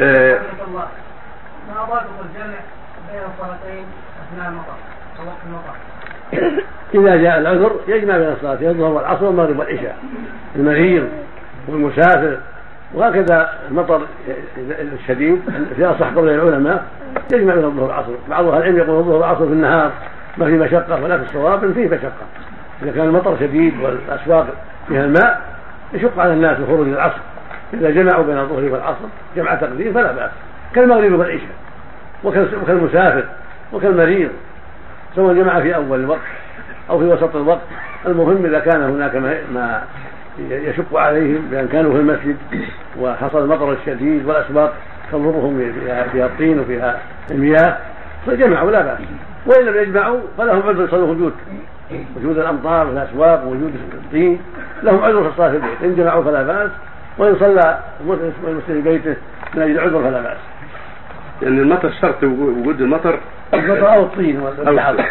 آه، ما ضابط الجمع بين الصلاتين اثناء المطر المطر إذا جاء العذر يجمع بين الصلاتين الظهر والعصر والمغرب والعشاء المريض والمسافر وهكذا المطر الشديد في أصح قول العلماء يجمع بين الظهر والعصر. بعض أهل العلم يقول الظهر والعصر في النهار ما في مشقة ولا في الصواب فيه مشقة. إذا كان المطر شديد والأسواق فيها الماء يشق على الناس الخروج للعصر إذا جمعوا بين الظهر والعصر جمع تقديم فلا بأس. كالمغرب والعشاء وكالمسافر وكالمريض سواء جمع في أول الوقت أو في وسط الوقت. المهم إذا كان هناك ما يشق عليهم بأن كانوا في المسجد وحصل المطر الشديد والأسواق تضرهم فيها الطين وفيها المياه فجمعوا لا بأس. وإن لم يجمعوا فلهم عذر يصلوا وجود وجود الأمطار والأسواق ووجود الطين لهم عذر في الصلاة في البيت. إن جمعوا فلا بأس. وإن صلى المسلم في بيته من أجل عذر فلا بأس. يعني المطر شرط وجود المطر المطر أو الطين والبحر